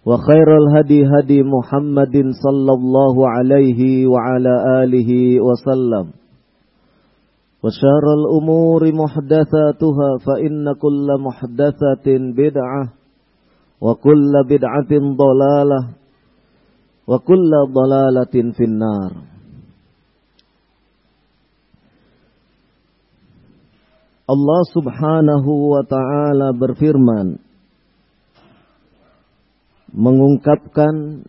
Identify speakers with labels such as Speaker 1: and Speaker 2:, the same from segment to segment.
Speaker 1: وخير الهدي هدي محمد صلى الله عليه وعلى آله وسلم. وشار الأمور محدثاتها فإن كل محدثة بدعة وكل بدعة ضلالة وكل ضلالة في النار. Allah subhanahu wa ta'ala berfirman mengungkapkan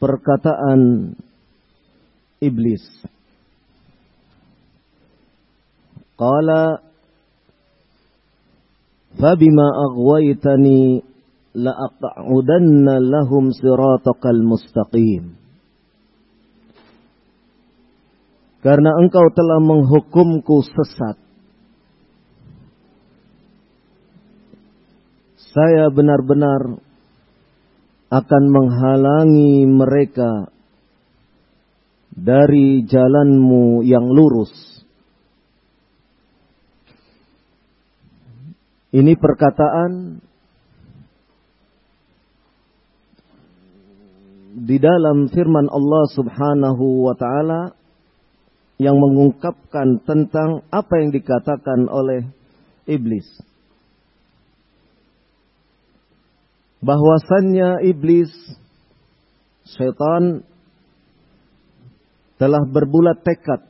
Speaker 1: perkataan iblis. Qala Fabima aghwaytani la'aq'udanna lahum siratakal mustaqim. Karena engkau telah menghukumku sesat. Saya benar-benar akan menghalangi mereka dari jalanmu yang lurus. Ini perkataan di dalam firman Allah Subhanahu wa taala yang mengungkapkan tentang apa yang dikatakan oleh iblis. Bahwasannya iblis setan telah berbulat tekad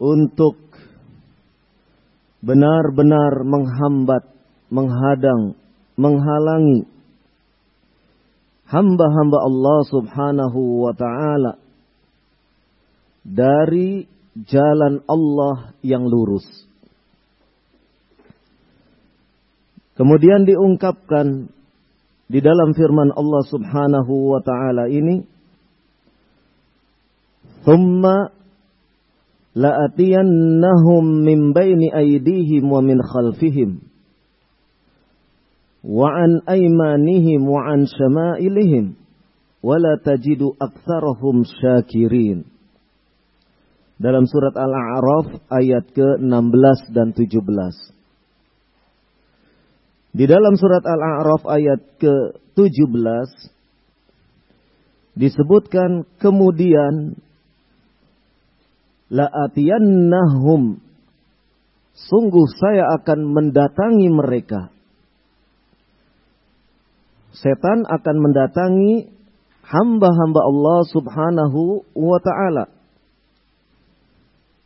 Speaker 1: untuk benar-benar menghambat, menghadang, menghalangi hamba-hamba Allah Subhanahu wa taala dari jalan Allah yang lurus. Kemudian diungkapkan di dalam firman Allah Subhanahu wa taala ini Thumma la'atiyannahum min baini aydihim wa min khalfihim wa an aymanihim wa an syama'ilihim wa la tajidu aktsarahum syakirin. Dalam surat Al-A'raf ayat ke-16 dan 17 di dalam surat Al-A'raf ayat ke-17 disebutkan kemudian la'atiyannahum sungguh saya akan mendatangi mereka. Setan akan mendatangi hamba-hamba Allah Subhanahu wa taala.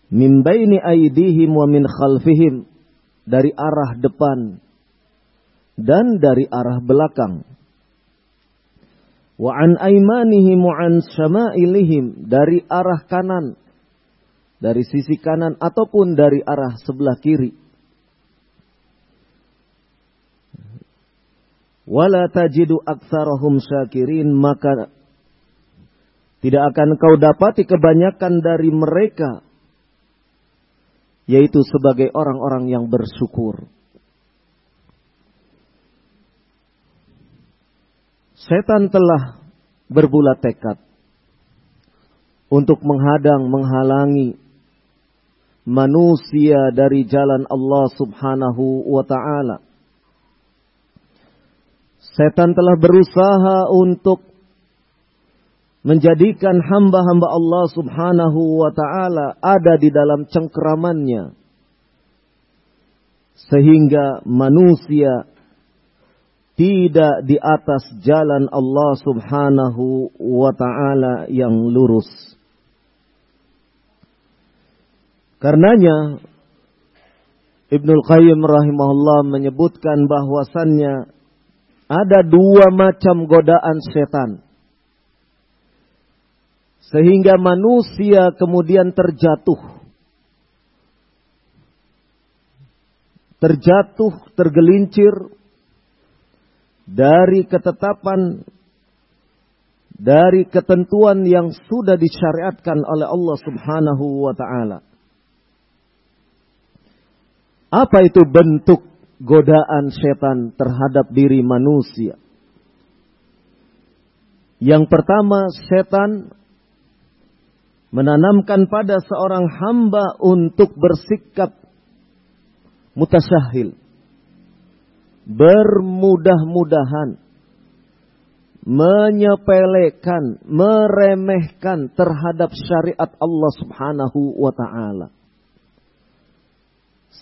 Speaker 1: Min baini aidihim wa min khalfihim dari arah depan dan dari arah belakang. Wa an aimanihim wa an syama'ilihim dari arah kanan dari sisi kanan ataupun dari arah sebelah kiri. Wala tajidu aktsarahum syakirin maka tidak akan kau dapati kebanyakan dari mereka yaitu sebagai orang-orang yang bersyukur. Setan telah berbulat tekad untuk menghadang, menghalangi manusia dari jalan Allah Subhanahu wa taala. Setan telah berusaha untuk menjadikan hamba-hamba Allah Subhanahu wa taala ada di dalam cengkeramannya sehingga manusia tidak di atas jalan Allah Subhanahu wa taala yang lurus. Karenanya Ibnul Qayyim rahimahullah menyebutkan bahwasannya ada dua macam godaan setan. Sehingga manusia kemudian terjatuh. Terjatuh, tergelincir dari ketetapan dari ketentuan yang sudah disyariatkan oleh Allah Subhanahu wa taala. Apa itu bentuk godaan setan terhadap diri manusia? Yang pertama, setan menanamkan pada seorang hamba untuk bersikap mutasyahil. Bermudah-mudahan. Menyepelekan, meremehkan terhadap syariat Allah subhanahu wa ta'ala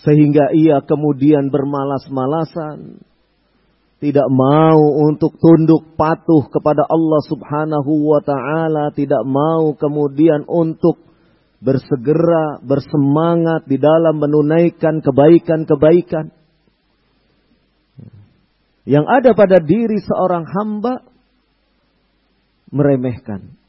Speaker 1: sehingga ia kemudian bermalas-malasan. Tidak mau untuk tunduk patuh kepada Allah subhanahu wa ta'ala. Tidak mau kemudian untuk bersegera, bersemangat di dalam menunaikan kebaikan-kebaikan. Yang ada pada diri seorang hamba meremehkan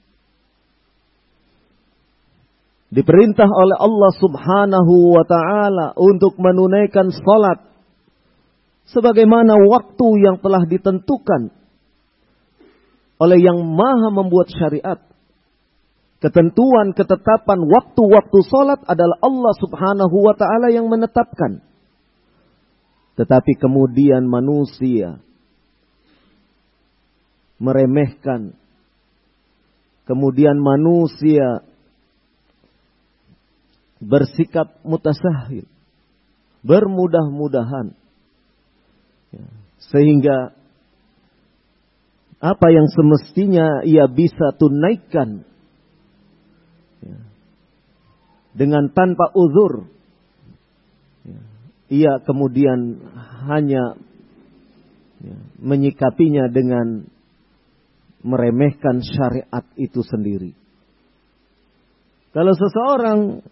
Speaker 1: diperintah oleh Allah Subhanahu wa taala untuk menunaikan salat sebagaimana waktu yang telah ditentukan oleh yang Maha membuat syariat. Ketentuan ketetapan waktu-waktu salat adalah Allah Subhanahu wa taala yang menetapkan. Tetapi kemudian manusia meremehkan. Kemudian manusia bersikap mutasahil, bermudah-mudahan, ya, sehingga apa yang semestinya ia bisa tunaikan ya, dengan tanpa uzur, ia kemudian hanya ya, menyikapinya dengan meremehkan syariat itu sendiri. Kalau seseorang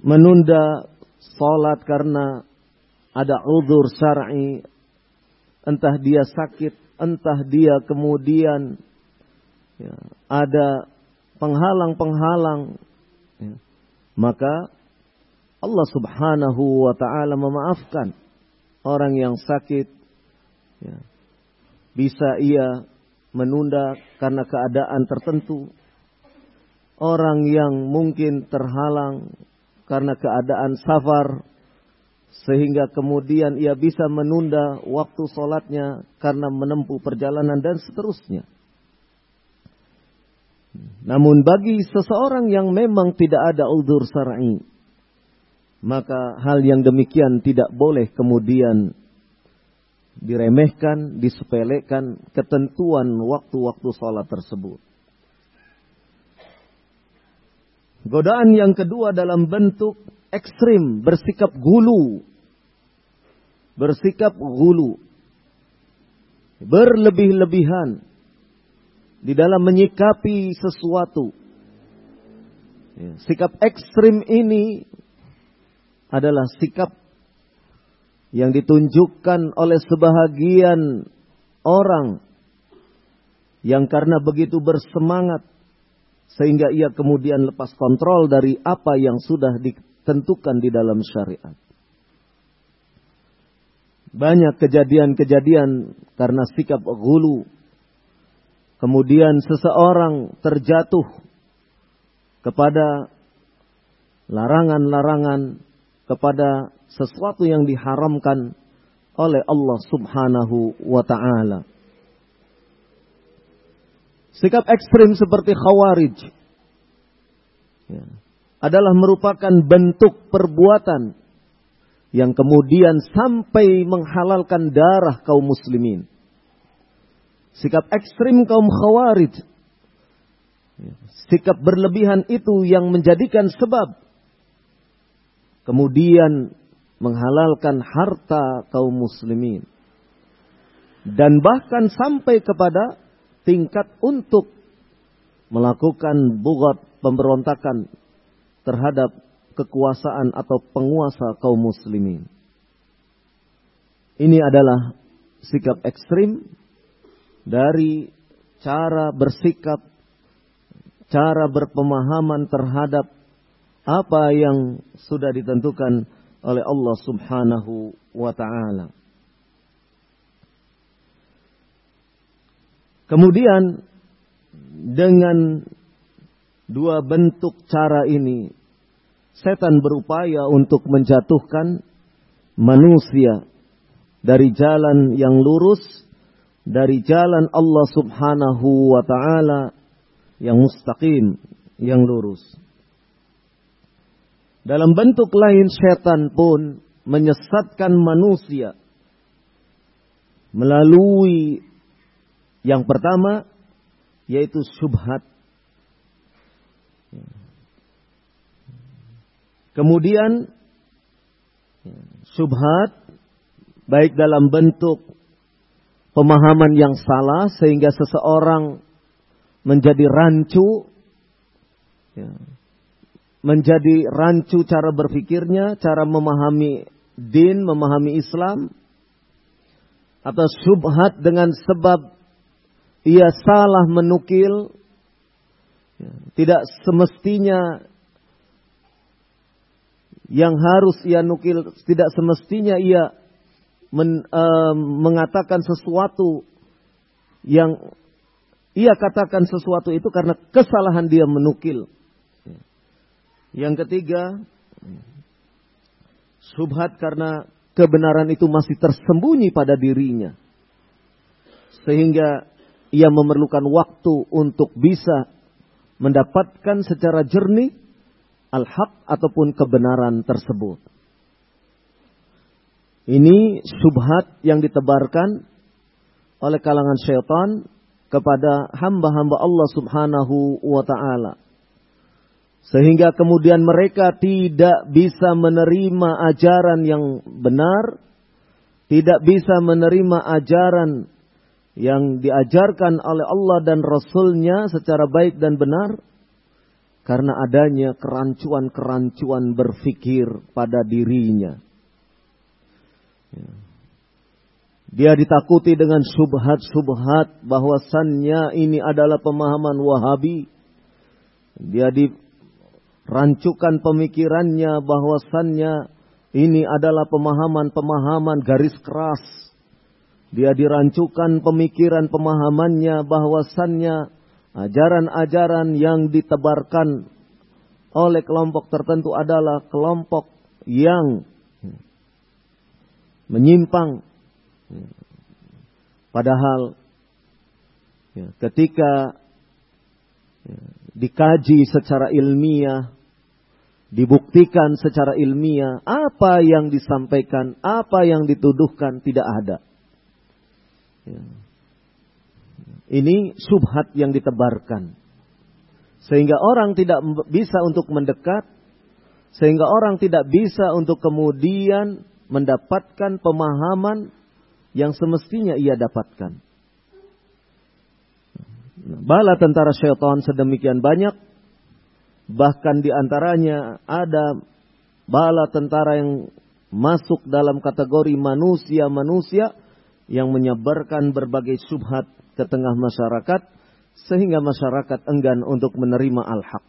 Speaker 1: menunda sholat karena ada udur syar'i, entah dia sakit, entah dia kemudian ya, ada penghalang-penghalang, ya, maka Allah Subhanahu wa taala memaafkan orang yang sakit. Ya, bisa ia menunda karena keadaan tertentu. Orang yang mungkin terhalang karena keadaan safar sehingga kemudian ia bisa menunda waktu sholatnya karena menempuh perjalanan dan seterusnya. Namun bagi seseorang yang memang tidak ada udur syar'i, maka hal yang demikian tidak boleh kemudian diremehkan, disepelekan ketentuan waktu-waktu sholat tersebut. Godaan yang kedua dalam bentuk ekstrim, bersikap gulu. Bersikap gulu. Berlebih-lebihan. Di dalam menyikapi sesuatu. Ya, sikap ekstrim ini adalah sikap yang ditunjukkan oleh sebahagian orang yang karena begitu bersemangat sehingga ia kemudian lepas kontrol dari apa yang sudah ditentukan di dalam syariat. Banyak kejadian-kejadian karena sikap gulu. Kemudian seseorang terjatuh kepada larangan-larangan, kepada sesuatu yang diharamkan oleh Allah Subhanahu wa taala. Sikap ekstrim seperti khawarij ya, adalah merupakan bentuk perbuatan yang kemudian sampai menghalalkan darah kaum muslimin. Sikap ekstrim kaum khawarij, ya, sikap berlebihan itu yang menjadikan sebab kemudian menghalalkan harta kaum muslimin. Dan bahkan sampai kepada tingkat untuk melakukan bugat pemberontakan terhadap kekuasaan atau penguasa kaum muslimin. Ini adalah sikap ekstrim dari cara bersikap, cara berpemahaman terhadap apa yang sudah ditentukan oleh Allah Subhanahu wa taala. Kemudian dengan dua bentuk cara ini setan berupaya untuk menjatuhkan manusia dari jalan yang lurus dari jalan Allah Subhanahu wa taala yang mustaqim, yang lurus. Dalam bentuk lain setan pun menyesatkan manusia melalui yang pertama yaitu subhat. Kemudian subhat baik dalam bentuk pemahaman yang salah sehingga seseorang menjadi rancu ya, menjadi rancu cara berpikirnya, cara memahami din, memahami Islam atau subhat dengan sebab ia salah menukil, ya, tidak semestinya yang harus ia nukil, tidak semestinya ia men, uh, mengatakan sesuatu yang ia katakan sesuatu itu karena kesalahan dia menukil. Yang ketiga, subhat karena kebenaran itu masih tersembunyi pada dirinya. Sehingga ia memerlukan waktu untuk bisa mendapatkan secara jernih al-haq ataupun kebenaran tersebut. Ini subhat yang ditebarkan oleh kalangan syaitan kepada hamba-hamba Allah Subhanahu wa taala. Sehingga kemudian mereka tidak bisa menerima ajaran yang benar, tidak bisa menerima ajaran yang diajarkan oleh Allah dan Rasulnya secara baik dan benar karena adanya kerancuan-kerancuan berfikir pada dirinya. Ya. Dia ditakuti dengan subhat-subhat bahwasannya ini adalah pemahaman Wahabi. Dia dirancukan pemikirannya bahwasannya ini adalah pemahaman-pemahaman garis keras dia dirancukan pemikiran pemahamannya bahwasannya ajaran-ajaran yang ditebarkan oleh kelompok tertentu adalah kelompok yang menyimpang. Padahal ya, ketika dikaji secara ilmiah, dibuktikan secara ilmiah, apa yang disampaikan, apa yang dituduhkan tidak ada. Ya. Ini subhat yang ditebarkan. Sehingga orang tidak bisa untuk mendekat. Sehingga orang tidak bisa untuk kemudian mendapatkan pemahaman yang semestinya ia dapatkan. Bala tentara syaitan sedemikian banyak. Bahkan di antaranya ada bala tentara yang masuk dalam kategori manusia-manusia yang menyebarkan berbagai subhat ke tengah masyarakat sehingga masyarakat enggan untuk menerima al-haq.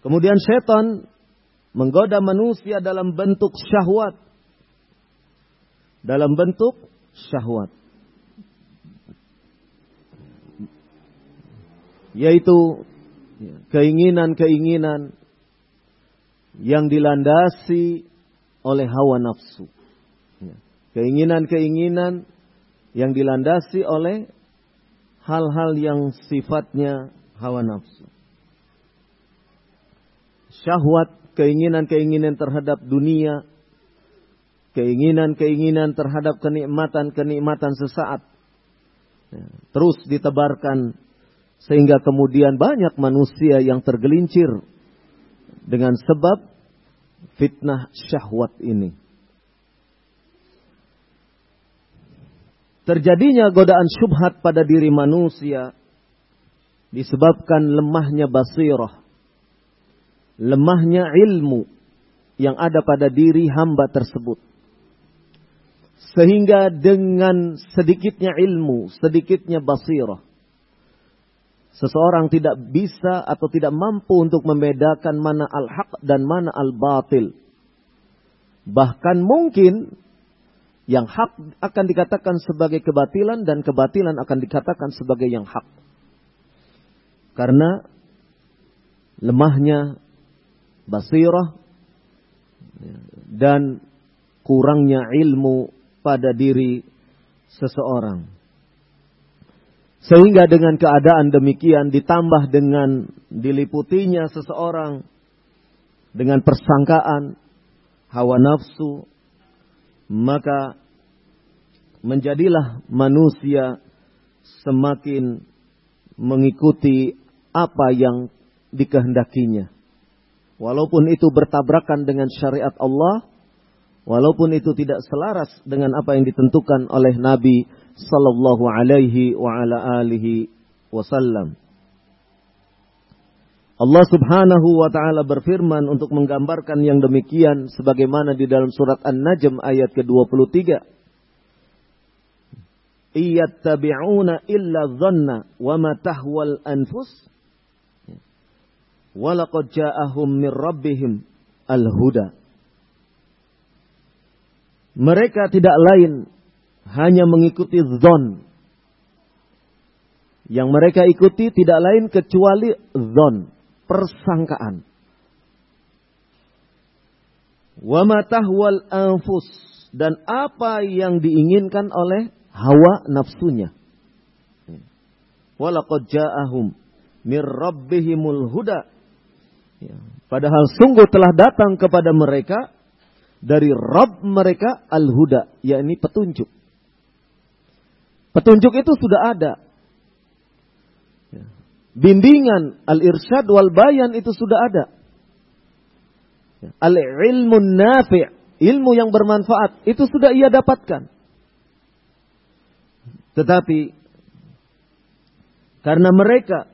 Speaker 1: Kemudian setan menggoda manusia dalam bentuk syahwat. Dalam bentuk syahwat. Yaitu keinginan-keinginan yang dilandasi oleh hawa nafsu. Keinginan-keinginan yang dilandasi oleh hal-hal yang sifatnya hawa nafsu. Syahwat, keinginan-keinginan terhadap dunia, keinginan-keinginan terhadap kenikmatan-kenikmatan sesaat. Terus ditebarkan sehingga kemudian banyak manusia yang tergelincir dengan sebab fitnah syahwat ini. Terjadinya godaan syubhat pada diri manusia disebabkan lemahnya basirah, lemahnya ilmu yang ada pada diri hamba tersebut. Sehingga dengan sedikitnya ilmu, sedikitnya basirah, seseorang tidak bisa atau tidak mampu untuk membedakan mana al-haq dan mana al-batil. Bahkan mungkin yang hak akan dikatakan sebagai kebatilan dan kebatilan akan dikatakan sebagai yang hak. Karena lemahnya basirah dan kurangnya ilmu pada diri seseorang. Sehingga dengan keadaan demikian ditambah dengan diliputinya seseorang dengan persangkaan, hawa nafsu, maka menjadilah manusia semakin mengikuti apa yang dikehendakinya. Walaupun itu bertabrakan dengan syariat Allah, walaupun itu tidak selaras dengan apa yang ditentukan oleh Nabi sallallahu alaihi wa ala alihi wasallam. Allah Subhanahu wa taala berfirman untuk menggambarkan yang demikian sebagaimana di dalam surat An-Najm ayat ke-23. Iyattabi'una illa dhanna wa ma tahwal anfus wa laqad ja'ahum min rabbihim al-huda. Mereka tidak lain hanya mengikuti zon. Yang mereka ikuti tidak lain kecuali zon persangkaan. Wa matahwal anfus dan apa yang diinginkan oleh hawa nafsunya. Walaqad ja'ahum mir rabbihimul huda. Ya, padahal sungguh telah datang kepada mereka dari Rabb mereka al-huda, yakni petunjuk. Petunjuk itu sudah ada bimbingan al-irsyad wal bayan itu sudah ada. Al-ilmu nafi' ilmu yang bermanfaat itu sudah ia dapatkan. Tetapi karena mereka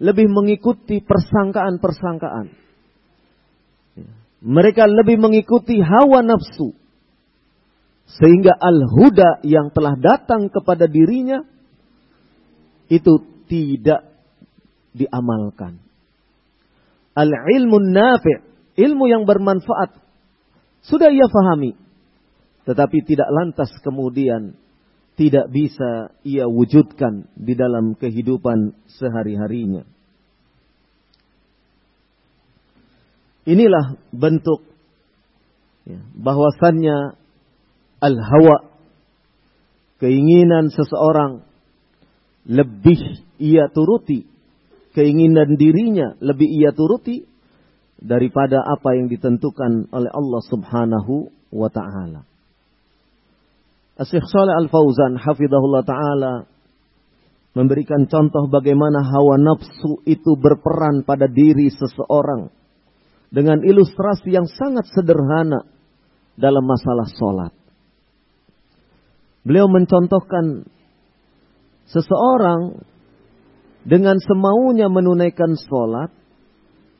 Speaker 1: lebih mengikuti persangkaan-persangkaan. Mereka lebih mengikuti hawa nafsu. Sehingga al-huda yang telah datang kepada dirinya itu tidak diamalkan. Al-ilmu nafi' ilmu yang bermanfaat sudah ia fahami. Tetapi tidak lantas kemudian tidak bisa ia wujudkan di dalam kehidupan sehari-harinya. Inilah bentuk ya, bahwasannya al-hawa keinginan seseorang lebih ia turuti keinginan dirinya lebih ia turuti daripada apa yang ditentukan oleh Allah Subhanahu wa taala. Asyikh Saleh Al-Fauzan hafizahullah taala memberikan contoh bagaimana hawa nafsu itu berperan pada diri seseorang dengan ilustrasi yang sangat sederhana dalam masalah solat. Beliau mencontohkan seseorang dengan semaunya menunaikan sholat,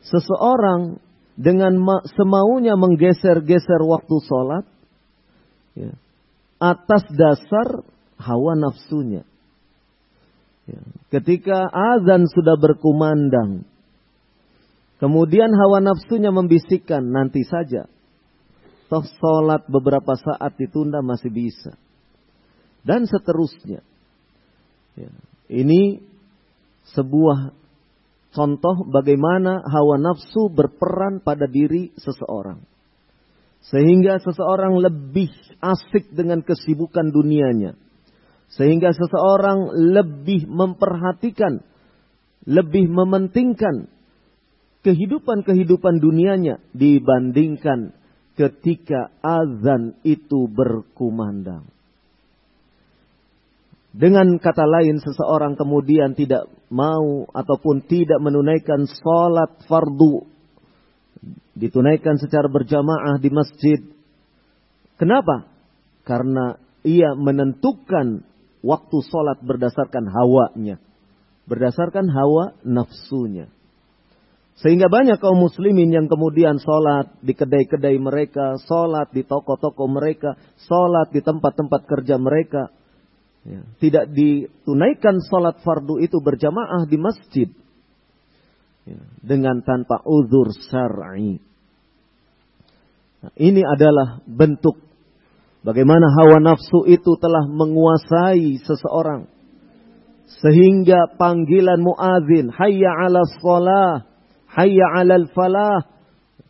Speaker 1: seseorang dengan semaunya menggeser-geser waktu sholat, ya, atas dasar hawa nafsunya. Ya. Ketika azan sudah berkumandang, kemudian hawa nafsunya membisikkan nanti saja. Toh sholat beberapa saat ditunda masih bisa. Dan seterusnya. Ya. Ini sebuah contoh bagaimana hawa nafsu berperan pada diri seseorang. Sehingga seseorang lebih asik dengan kesibukan dunianya. Sehingga seseorang lebih memperhatikan, lebih mementingkan kehidupan-kehidupan dunianya dibandingkan ketika azan itu berkumandang. Dengan kata lain seseorang kemudian tidak mau ataupun tidak menunaikan sholat fardu. Ditunaikan secara berjamaah di masjid. Kenapa? Karena ia menentukan waktu sholat berdasarkan hawanya. Berdasarkan hawa nafsunya. Sehingga banyak kaum muslimin yang kemudian sholat di kedai-kedai mereka, sholat di toko-toko mereka, sholat di tempat-tempat kerja mereka Ya, tidak ditunaikan sholat fardu itu berjamaah di masjid. Ya, dengan tanpa uzur syar'i. Nah, ini adalah bentuk bagaimana hawa nafsu itu telah menguasai seseorang. Sehingga panggilan muazin, hayya ala sholah, hayya ala falah,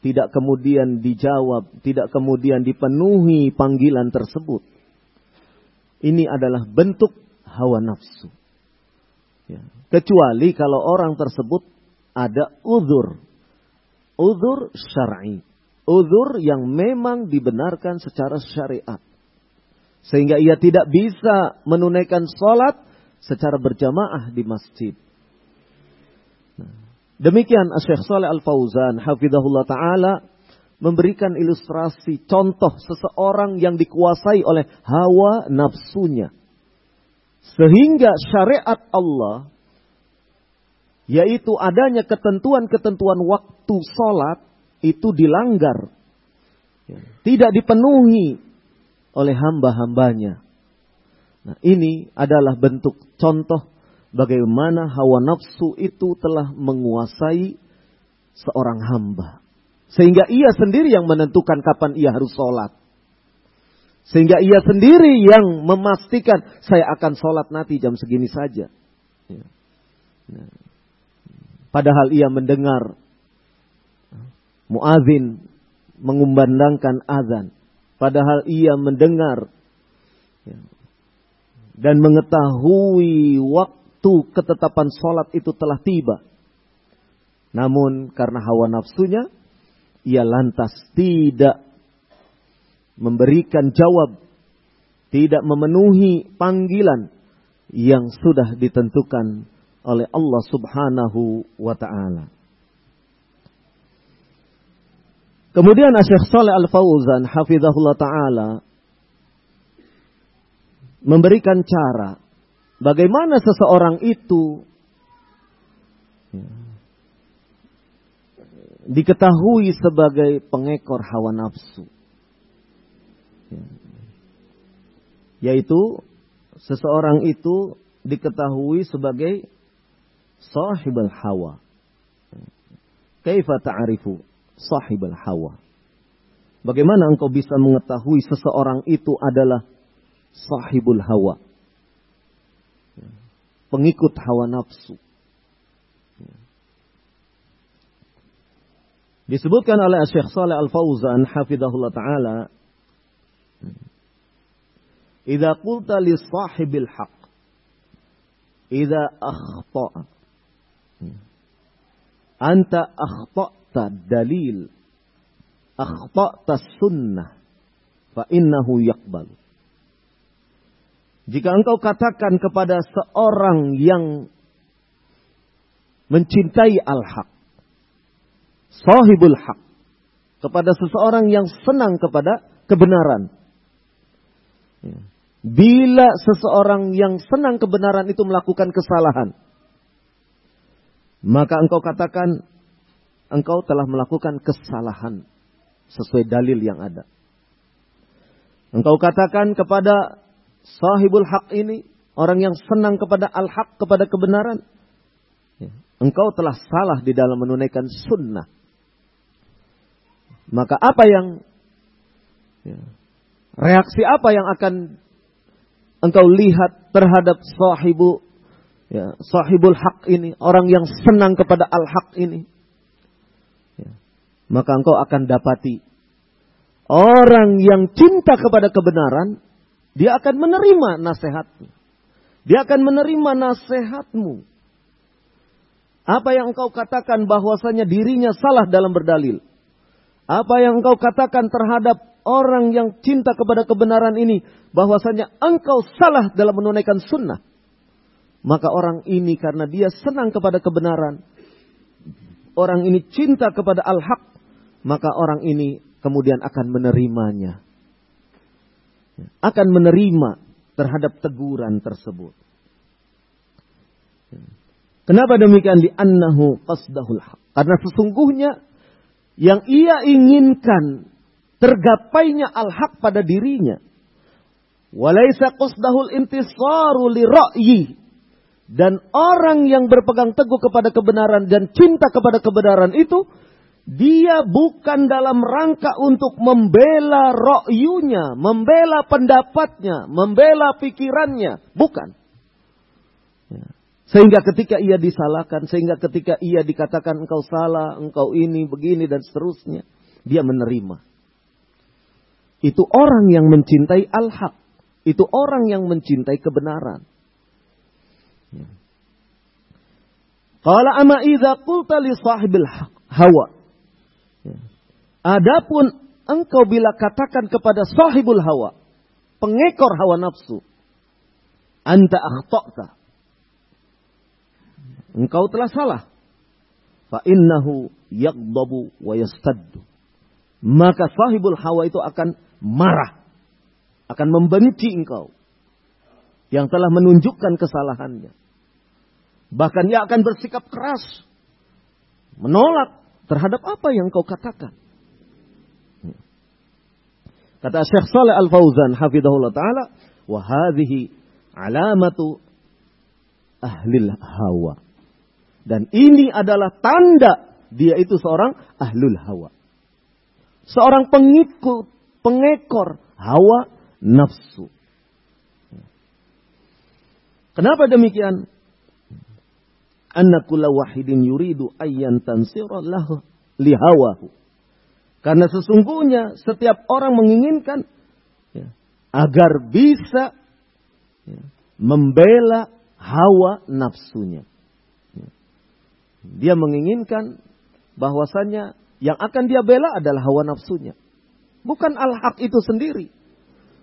Speaker 1: tidak kemudian dijawab, tidak kemudian dipenuhi panggilan tersebut. Ini adalah bentuk hawa nafsu. Ya. Kecuali kalau orang tersebut ada uzur. Uzur syar'i. Uzur yang memang dibenarkan secara syariat. Sehingga ia tidak bisa menunaikan sholat secara berjamaah di masjid. Demikian Syekh Saleh Al-Fauzan hafizahullah taala memberikan ilustrasi contoh seseorang yang dikuasai oleh hawa nafsunya. Sehingga syariat Allah yaitu adanya ketentuan-ketentuan waktu sholat itu dilanggar. Tidak dipenuhi oleh hamba-hambanya. Nah, ini adalah bentuk contoh bagaimana hawa nafsu itu telah menguasai seorang hamba. Sehingga ia sendiri yang menentukan kapan ia harus sholat. Sehingga ia sendiri yang memastikan saya akan sholat nanti jam segini saja. Ya. Nah. Padahal ia mendengar muazin mengumandangkan azan. Padahal ia mendengar ya, dan mengetahui waktu ketetapan sholat itu telah tiba. Namun karena hawa nafsunya, ia lantas tidak memberikan jawab, tidak memenuhi panggilan yang sudah ditentukan oleh Allah Subhanahu wa taala. Kemudian Syekh Saleh Al-Fauzan hafizahullah taala memberikan cara bagaimana seseorang itu diketahui sebagai pengekor hawa nafsu. Ya. Yaitu seseorang itu diketahui sebagai sahibul hawa. Kaifa ta'arifu sahibul hawa? Bagaimana engkau bisa mengetahui seseorang itu adalah sahibul hawa? Pengikut hawa nafsu. Disebutkan oleh Syekh Saleh Al-Fauzan hafizahullah taala Idza qulta li sahibil haqq idza akhta'a anta akhta'ta dalil akhta'ta sunnah fa innahu yaqbal Jika engkau katakan kepada seorang yang mencintai al-haq sahibul haq kepada seseorang yang senang kepada kebenaran. Bila seseorang yang senang kebenaran itu melakukan kesalahan, maka engkau katakan engkau telah melakukan kesalahan sesuai dalil yang ada. Engkau katakan kepada sahibul haq ini, orang yang senang kepada al-haq, kepada kebenaran, ya, engkau telah salah di dalam menunaikan sunnah. Maka apa yang ya, reaksi apa yang akan engkau lihat terhadap sahibu ya, sahibul hak ini, orang yang senang kepada al-haq ini? Ya, maka engkau akan dapati orang yang cinta kepada kebenaran, dia akan menerima nasihatmu. Dia akan menerima nasihatmu. Apa yang engkau katakan bahwasanya dirinya salah dalam berdalil. Apa yang engkau katakan terhadap orang yang cinta kepada kebenaran ini bahwasanya engkau salah dalam menunaikan sunnah. Maka orang ini karena dia senang kepada kebenaran, orang ini cinta kepada al-haq, maka orang ini kemudian akan menerimanya. Akan menerima terhadap teguran tersebut. Kenapa demikian? Di annahu qasdahul haq. Karena sesungguhnya yang ia inginkan tergapainya al-haq pada dirinya. Walaysa qasdahul intisaru li ra'yi. Dan orang yang berpegang teguh kepada kebenaran dan cinta kepada kebenaran itu, dia bukan dalam rangka untuk membela ro'yunya, membela pendapatnya, membela pikirannya. Bukan. Sehingga ketika ia disalahkan, sehingga ketika ia dikatakan engkau salah, engkau ini, begini, dan seterusnya. Dia menerima. Itu orang yang mencintai al-haq. Itu orang yang mencintai kebenaran. Qala ama idza qulta li sahibil hawa. Adapun engkau bila katakan kepada sahibul hawa, pengekor hawa nafsu, anta akhta'ta engkau telah salah. Fa innahu yaghdabu wa yastaddu. Maka sahibul hawa itu akan marah. Akan membenci engkau. Yang telah menunjukkan kesalahannya. Bahkan ia akan bersikap keras. Menolak terhadap apa yang kau katakan. Kata Syekh Saleh Al-Fauzan hafizahullah taala, "Wa hadhihi alamatu ahli hawa." Dan ini adalah tanda dia itu seorang ahlul hawa. Seorang pengikut, pengekor hawa nafsu. Kenapa demikian? Anna kulla wahidin yuridu ayyan tansira lahu lihawahu. Karena sesungguhnya setiap orang menginginkan ya, agar bisa ya, membela hawa nafsunya. Dia menginginkan bahwasannya yang akan dia bela adalah hawa nafsunya. Bukan al-haq itu sendiri.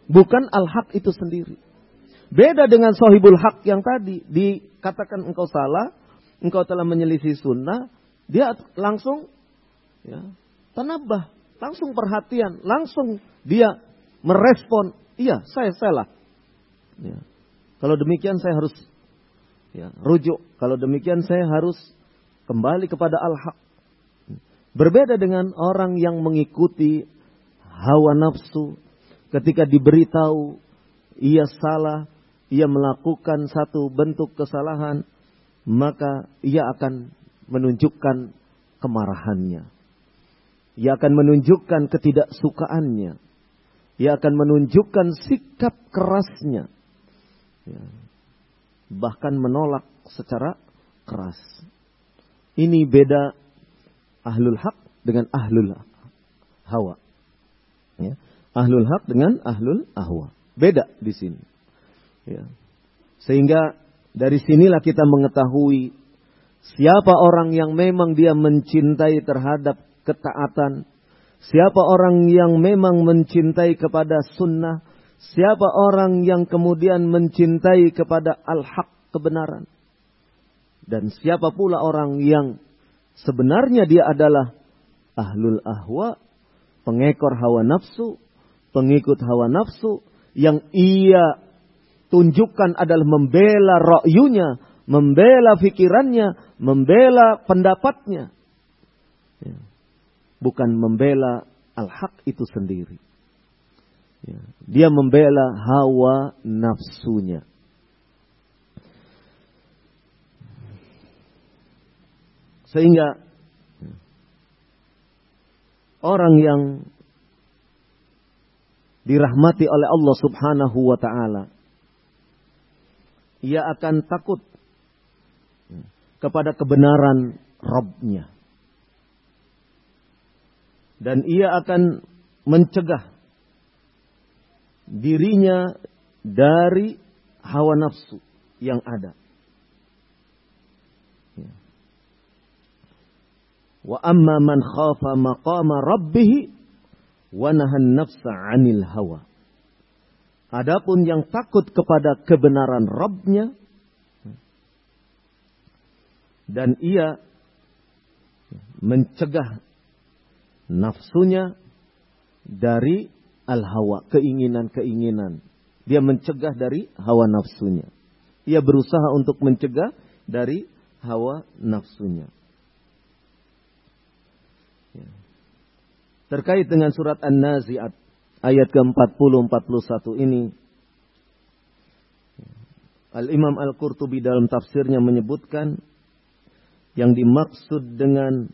Speaker 1: Bukan al-haq itu sendiri. Beda dengan sahibul haq yang tadi. Dikatakan engkau salah. Engkau telah menyelisih sunnah. Dia langsung ya, tanabah. Langsung perhatian. Langsung dia merespon. Iya saya salah. Ya. Kalau demikian saya harus ya, rujuk. Kalau demikian saya harus kembali kepada al-haq. Berbeda dengan orang yang mengikuti hawa nafsu ketika diberitahu ia salah, ia melakukan satu bentuk kesalahan, maka ia akan menunjukkan kemarahannya. Ia akan menunjukkan ketidaksukaannya. Ia akan menunjukkan sikap kerasnya. Ya. Bahkan menolak secara keras. Ini beda ahlul hak dengan ahlul hawa. Ya. Ahlul hak dengan ahlul ahwa. Beda di sini. Ya. Sehingga dari sinilah kita mengetahui siapa orang yang memang dia mencintai terhadap ketaatan. Siapa orang yang memang mencintai kepada sunnah. Siapa orang yang kemudian mencintai kepada al-haq kebenaran. Dan siapa pula orang yang sebenarnya dia adalah ahlul ahwa, pengekor hawa nafsu, pengikut hawa nafsu, yang ia tunjukkan adalah membela rakyunya, membela fikirannya, membela pendapatnya. Ya. Bukan membela al-haq itu sendiri. Ya. Dia membela hawa nafsunya. Sehingga ya, orang yang dirahmati oleh Allah Subhanahu wa taala ia akan takut kepada kebenaran Robnya. Dan ia akan mencegah dirinya dari hawa nafsu yang ada. Ya. Wa amma man khafa maqama rabbih wa nahan nafsa 'anil hawa. Adapun yang takut kepada kebenaran Rabbnya dan ia mencegah nafsunya dari al-hawa, keinginan-keinginan. Dia mencegah dari hawa nafsunya. Ia berusaha untuk mencegah dari hawa nafsunya. Ya. Terkait dengan surat An-Nazi'at ayat ke-40 41 ini Al-Imam Al-Qurtubi dalam tafsirnya menyebutkan yang dimaksud dengan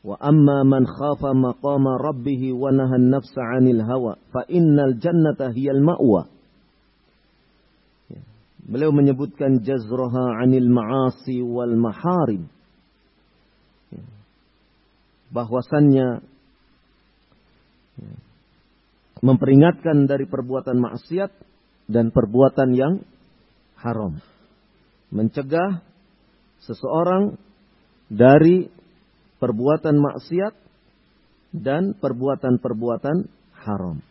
Speaker 1: wa amma man khafa maqama rabbih wa nahan nafsa 'anil hawa fa innal jannata hiyal ma'wa. Beliau menyebutkan jazraha 'anil ma'asi wal maharim ya. bahwasannya ya, memperingatkan dari perbuatan maksiat dan perbuatan yang haram. Mencegah seseorang dari perbuatan maksiat dan perbuatan-perbuatan haram.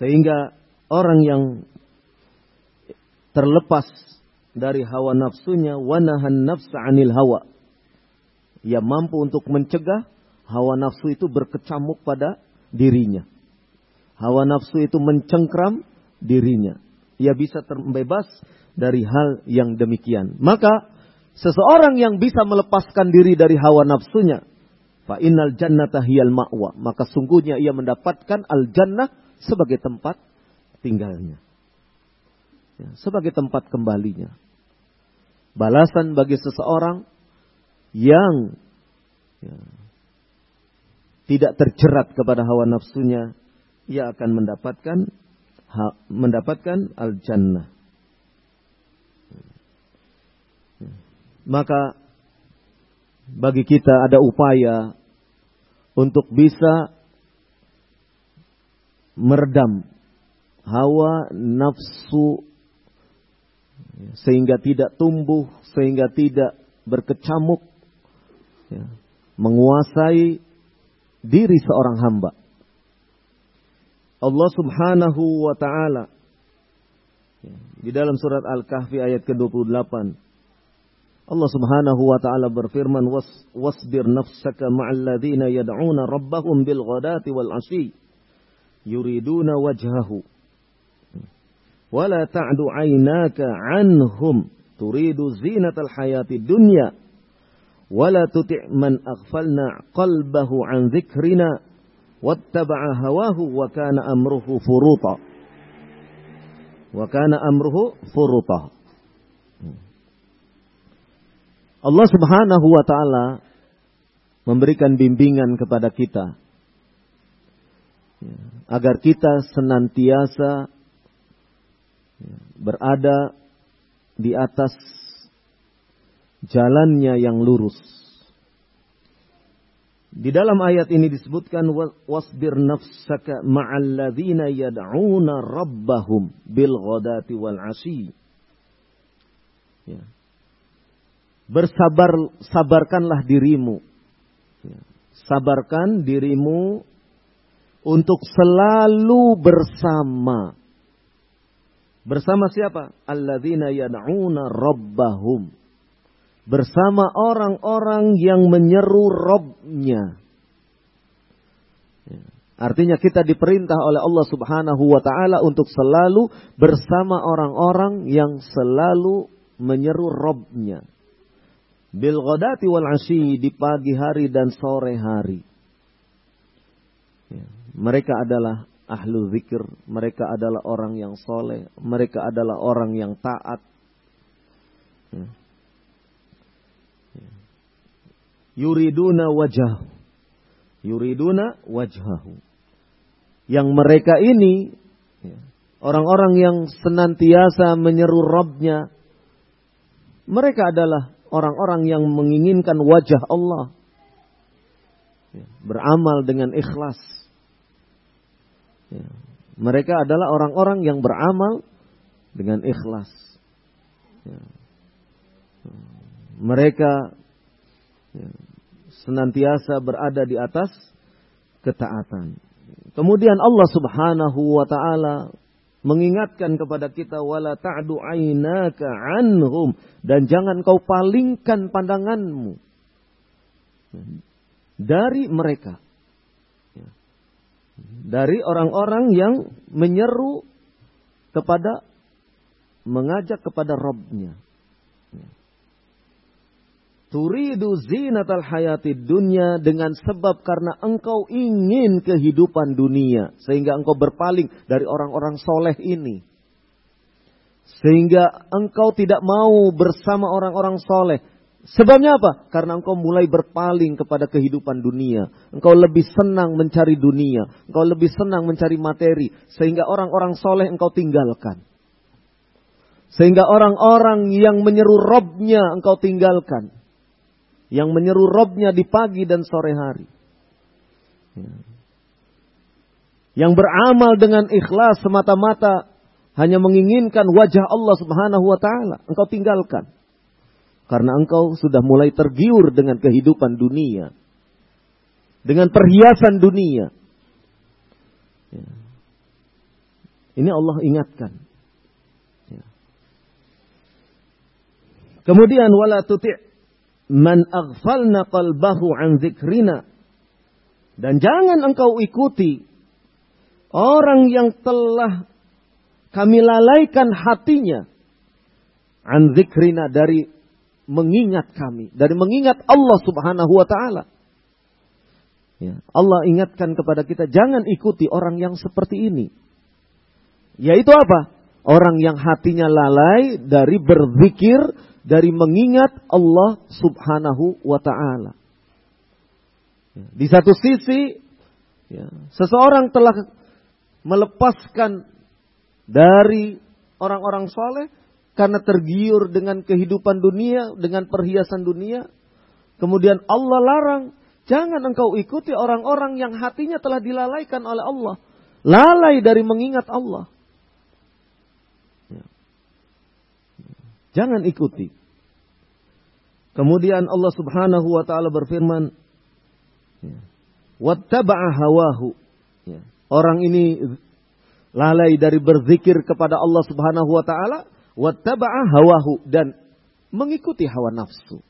Speaker 1: Sehingga orang yang terlepas dari hawa nafsunya wanahan nafsa anil hawa ia mampu untuk mencegah hawa nafsu itu berkecamuk pada dirinya. Hawa nafsu itu mencengkram dirinya. Ia bisa terbebas dari hal yang demikian. Maka seseorang yang bisa melepaskan diri dari hawa nafsunya, fa innal jannata hiyal ma'wa, maka sungguhnya ia mendapatkan al jannah sebagai tempat tinggalnya. Ya, sebagai tempat kembalinya. Balasan bagi seseorang yang ya, tidak terjerat kepada hawa nafsunya, ia akan mendapatkan ha, mendapatkan al jannah. Maka bagi kita ada upaya untuk bisa meredam hawa nafsu sehingga tidak tumbuh, sehingga tidak berkecamuk ya, menguasai diri seorang hamba. Allah Subhanahu wa taala. Ya, di dalam surat Al-Kahfi ayat ke-28. Allah Subhanahu wa taala berfirman Was, wasbir nafsaka ma'al ladzina yad'una rabbahum bil ghadati wal 'ashi yuriduna wajhahu. Wala ta'du 'ainaka 'anhum. Turidu zinatal hayati dunya wala tuti' man aghfalna qalbahu an ذكرنا wattaba'a hawahu wa kana amruhu furuta. Wa kana amruhu furuta. Allah Subhanahu wa taala memberikan bimbingan kepada kita agar kita senantiasa berada di atas jalannya yang lurus. Di dalam ayat ini disebutkan wasbir nafsaka ma'al ladzina yad'una rabbahum bil ghadati wal ashi. Ya. Bersabar sabarkanlah dirimu. Ya. Sabarkan dirimu untuk selalu bersama. Bersama siapa? Alladzina yad'una rabbahum bersama orang-orang yang menyeru Robnya. Ya. Artinya kita diperintah oleh Allah Subhanahu wa taala untuk selalu bersama orang-orang yang selalu menyeru Robnya. Bil wal asyi di pagi hari dan sore hari. Ya. Mereka adalah ahlu zikir, mereka adalah orang yang soleh, mereka adalah orang yang taat. Ya. Ya. Yuriduna wajah, yuriduna wajhahu. Yang mereka ini ya, orang-orang yang senantiasa menyeru Robnya, mereka adalah orang-orang yang menginginkan wajah Allah, beramal dengan ikhlas Ya. Mereka adalah orang-orang yang beramal dengan ikhlas. Ya. Mereka ya, senantiasa berada di atas ketaatan. Kemudian Allah Subhanahu wa taala mengingatkan kepada kita wala ta'du anhum dan jangan kau palingkan pandanganmu dari mereka dari orang-orang yang menyeru kepada mengajak kepada Robnya. Turidu zinatal hayati dunia dengan sebab karena engkau ingin kehidupan dunia. Sehingga engkau berpaling dari orang-orang soleh ini. Sehingga engkau tidak mau bersama orang-orang soleh. Sebabnya apa? Karena engkau mulai berpaling kepada kehidupan dunia. Engkau lebih senang mencari dunia. Engkau lebih senang mencari materi. Sehingga orang-orang soleh engkau tinggalkan. Sehingga orang-orang yang menyeru robnya engkau tinggalkan. Yang menyeru robnya di pagi dan sore hari. Ya. Yang beramal dengan ikhlas semata-mata hanya menginginkan wajah Allah subhanahu wa ta'ala. Engkau tinggalkan. Karena engkau sudah mulai tergiur dengan kehidupan dunia. Dengan perhiasan dunia. Ya. Ini Allah ingatkan. Ya. Kemudian wala tuti' man aghfalna qalbahu an zikrina. Dan jangan engkau ikuti orang yang telah kami lalaikan hatinya an zikrina dari mengingat kami, dari mengingat Allah Subhanahu wa taala. Ya, Allah ingatkan kepada kita jangan ikuti orang yang seperti ini. Yaitu apa? Orang yang hatinya lalai dari berzikir, dari mengingat Allah Subhanahu wa taala. Ya, di satu sisi ya, seseorang telah melepaskan dari orang-orang soleh karena tergiur dengan kehidupan dunia, dengan perhiasan dunia. Kemudian Allah larang, jangan engkau ikuti orang-orang yang hatinya telah dilalaikan oleh Allah. Lalai dari mengingat Allah. Jangan ikuti. Kemudian Allah Subhanahu wa taala berfirman, ya. "Wattaba'a hawahu." Ya. Orang ini lalai dari berzikir kepada Allah Subhanahu wa taala, wattaba'a hawahu dan mengikuti hawa nafsu.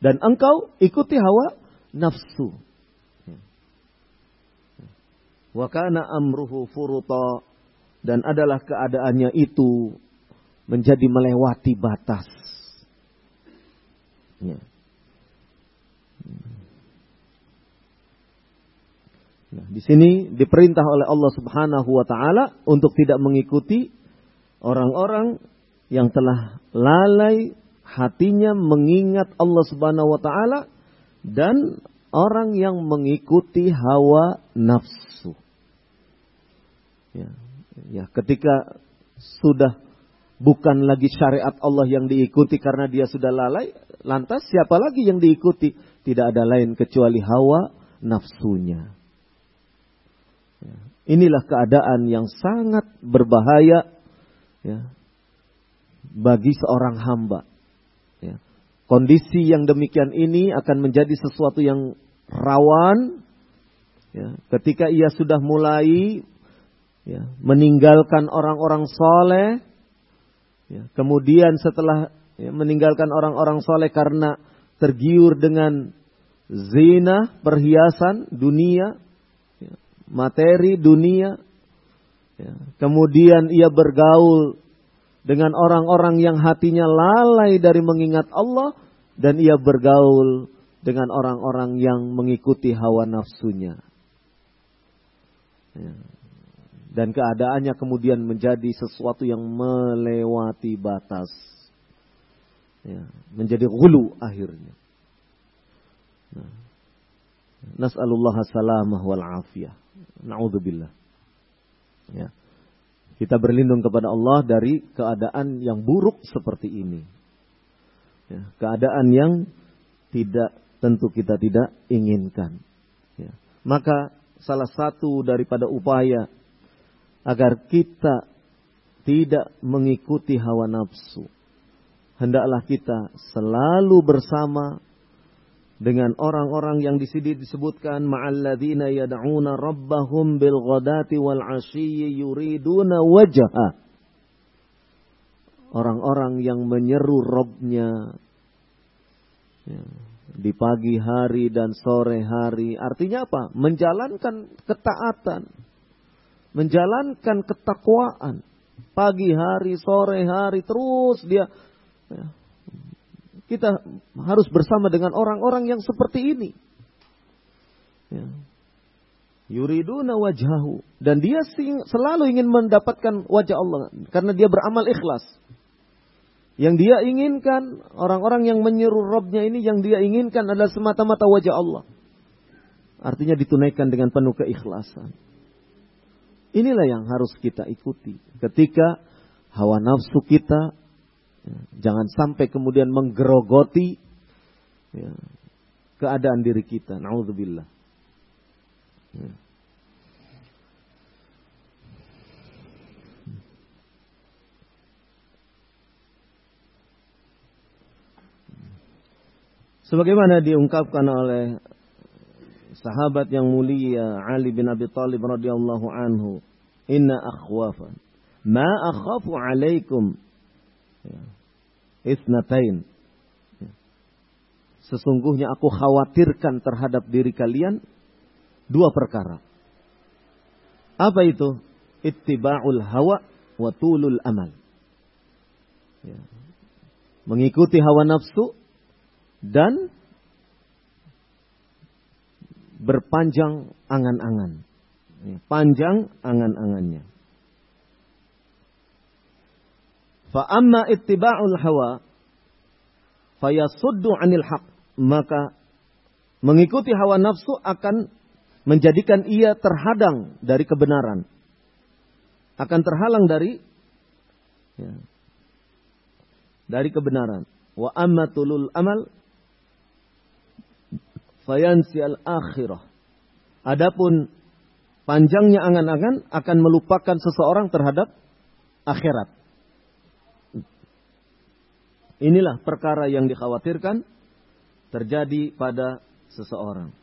Speaker 1: Dan engkau ikuti hawa nafsu. Wa kana amruhu furuta dan adalah keadaannya itu menjadi melewati batas. Ya. Nah, di sini diperintah oleh Allah Subhanahu wa taala untuk tidak mengikuti orang-orang yang telah lalai hatinya mengingat Allah Subhanahu wa taala dan orang yang mengikuti hawa nafsu. Ya, ya ketika sudah bukan lagi syariat Allah yang diikuti karena dia sudah lalai, lantas siapa lagi yang diikuti? Tidak ada lain kecuali hawa nafsunya. Ya, inilah keadaan yang sangat berbahaya ya, bagi seorang hamba. Ya. Kondisi yang demikian ini akan menjadi sesuatu yang rawan ya, ketika ia sudah mulai ya, meninggalkan orang-orang soleh. Ya, kemudian setelah ya, meninggalkan orang-orang soleh karena tergiur dengan zina, perhiasan, dunia, ya, materi, dunia, Ya. Kemudian ia bergaul dengan orang-orang yang hatinya lalai dari mengingat Allah dan ia bergaul dengan orang-orang yang mengikuti hawa nafsunya. Ya. Dan keadaannya kemudian menjadi sesuatu yang melewati batas. Ya. Menjadi gulu akhirnya. Nah. Nas'alullah salamah wal afiyah. Na'udzubillah. Ya. Kita berlindung kepada Allah dari keadaan yang buruk seperti ini. Ya. Keadaan yang tidak tentu kita tidak inginkan. Ya. Maka salah satu daripada upaya agar kita tidak mengikuti hawa nafsu. Hendaklah kita selalu bersama dengan orang-orang yang di sini disebutkan ma'alladzina yad'una rabbahum bil ghadati wal 'ashiyyi yuriduna wajha. Orang-orang yang menyeru Robnya ya, di pagi hari dan sore hari. Artinya apa? Menjalankan ketaatan menjalankan ketakwaan pagi hari, sore hari terus dia ya, kita harus bersama dengan orang-orang yang seperti ini. Ya. Yuriduna wajahu dan dia selalu ingin mendapatkan wajah Allah karena dia beramal ikhlas. Yang dia inginkan orang-orang yang menyeru Robnya ini yang dia inginkan adalah semata-mata wajah Allah. Artinya ditunaikan dengan penuh keikhlasan. Inilah yang harus kita ikuti. Ketika hawa nafsu kita ya, jangan sampai kemudian menggerogoti ya, keadaan diri kita. Nauzubillah. Ya. Sebagaimana diungkapkan oleh sahabat yang mulia Ali bin Abi Thalib radhiyallahu anhu, "Inna akhwafa ma akhafu alaikum ya, isnatain." Ya. Sesungguhnya aku khawatirkan terhadap diri kalian dua perkara. Apa itu? Ittiba'ul hawa wa tulul amal. Ya. Mengikuti hawa nafsu dan berpanjang angan-angan. Panjang angan-angannya. Fa amma ittiba'ul hawa fayasuddu 'anil haq. Maka mengikuti hawa nafsu akan menjadikan ia terhadang dari kebenaran. Akan terhalang dari ya, dari kebenaran. Wa amma tulul amal fayansi al-akhirah. Adapun panjangnya angan-angan akan melupakan seseorang terhadap akhirat. Inilah perkara yang dikhawatirkan terjadi pada seseorang.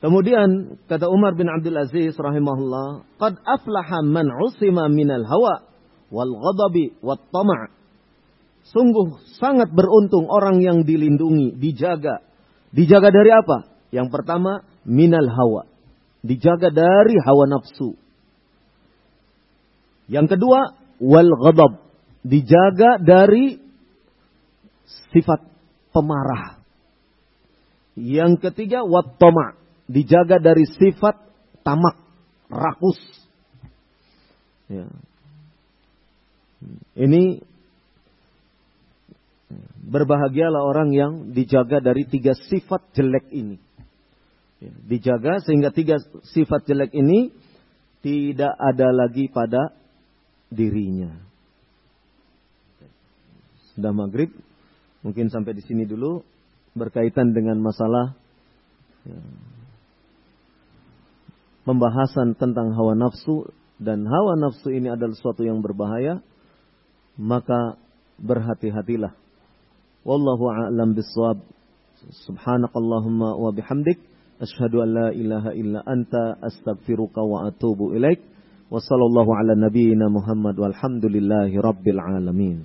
Speaker 1: Kemudian kata Umar bin Abdul Aziz rahimahullah, "Qad aflaha man usima minal hawa wal ghadabi wat tama'." Sungguh sangat beruntung orang yang dilindungi, dijaga. Dijaga dari apa? Yang pertama, minal hawa. Dijaga dari hawa nafsu. Yang kedua, wal ghadab. Dijaga dari sifat pemarah. Yang ketiga, wat toma. Dijaga dari sifat tamak, rakus. Ya. Ini Berbahagialah orang yang dijaga dari tiga sifat jelek ini. Ya, dijaga sehingga tiga sifat jelek ini tidak ada lagi pada dirinya. Sudah maghrib, mungkin sampai di sini dulu berkaitan dengan masalah ya, pembahasan tentang hawa nafsu dan hawa nafsu ini adalah sesuatu yang berbahaya, maka berhati-hatilah Wallahu a'lam bissawab. Subhanakallahumma wa bihamdik asyhadu an la ilaha illa anta astaghfiruka wa atubu ilaik. Wa sallallahu ala nabiyyina Muhammad walhamdulillahi rabbil alamin.